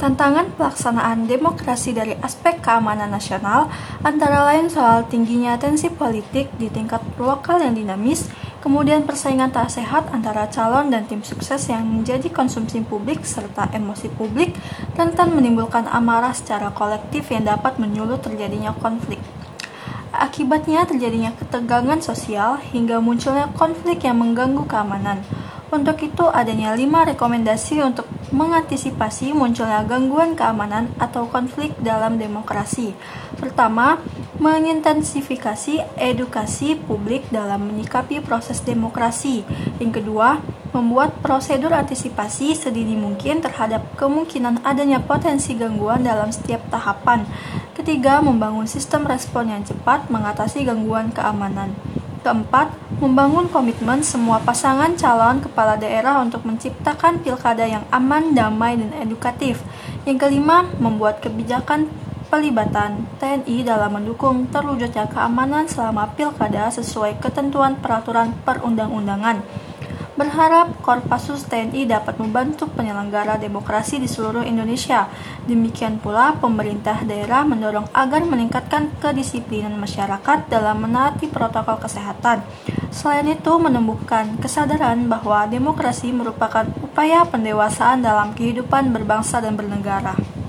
Tantangan pelaksanaan demokrasi dari aspek keamanan nasional antara lain soal tingginya tensi politik di tingkat lokal yang dinamis, kemudian persaingan tak sehat antara calon dan tim sukses yang menjadi konsumsi publik serta emosi publik rentan menimbulkan amarah secara kolektif yang dapat menyulut terjadinya konflik. Akibatnya terjadinya ketegangan sosial hingga munculnya konflik yang mengganggu keamanan. Untuk itu, adanya lima rekomendasi untuk mengantisipasi munculnya gangguan keamanan atau konflik dalam demokrasi. Pertama, mengintensifikasi edukasi publik dalam menyikapi proses demokrasi. Yang kedua, membuat prosedur antisipasi sedini mungkin terhadap kemungkinan adanya potensi gangguan dalam setiap tahapan. Ketiga, membangun sistem respon yang cepat mengatasi gangguan keamanan. Keempat, membangun komitmen semua pasangan calon kepala daerah untuk menciptakan pilkada yang aman, damai, dan edukatif. Yang kelima, membuat kebijakan pelibatan TNI dalam mendukung terwujudnya keamanan selama pilkada sesuai ketentuan peraturan perundang-undangan berharap Korpasus TNI dapat membantu penyelenggara demokrasi di seluruh Indonesia. Demikian pula, pemerintah daerah mendorong agar meningkatkan kedisiplinan masyarakat dalam menaati protokol kesehatan. Selain itu, menumbuhkan kesadaran bahwa demokrasi merupakan upaya pendewasaan dalam kehidupan berbangsa dan bernegara.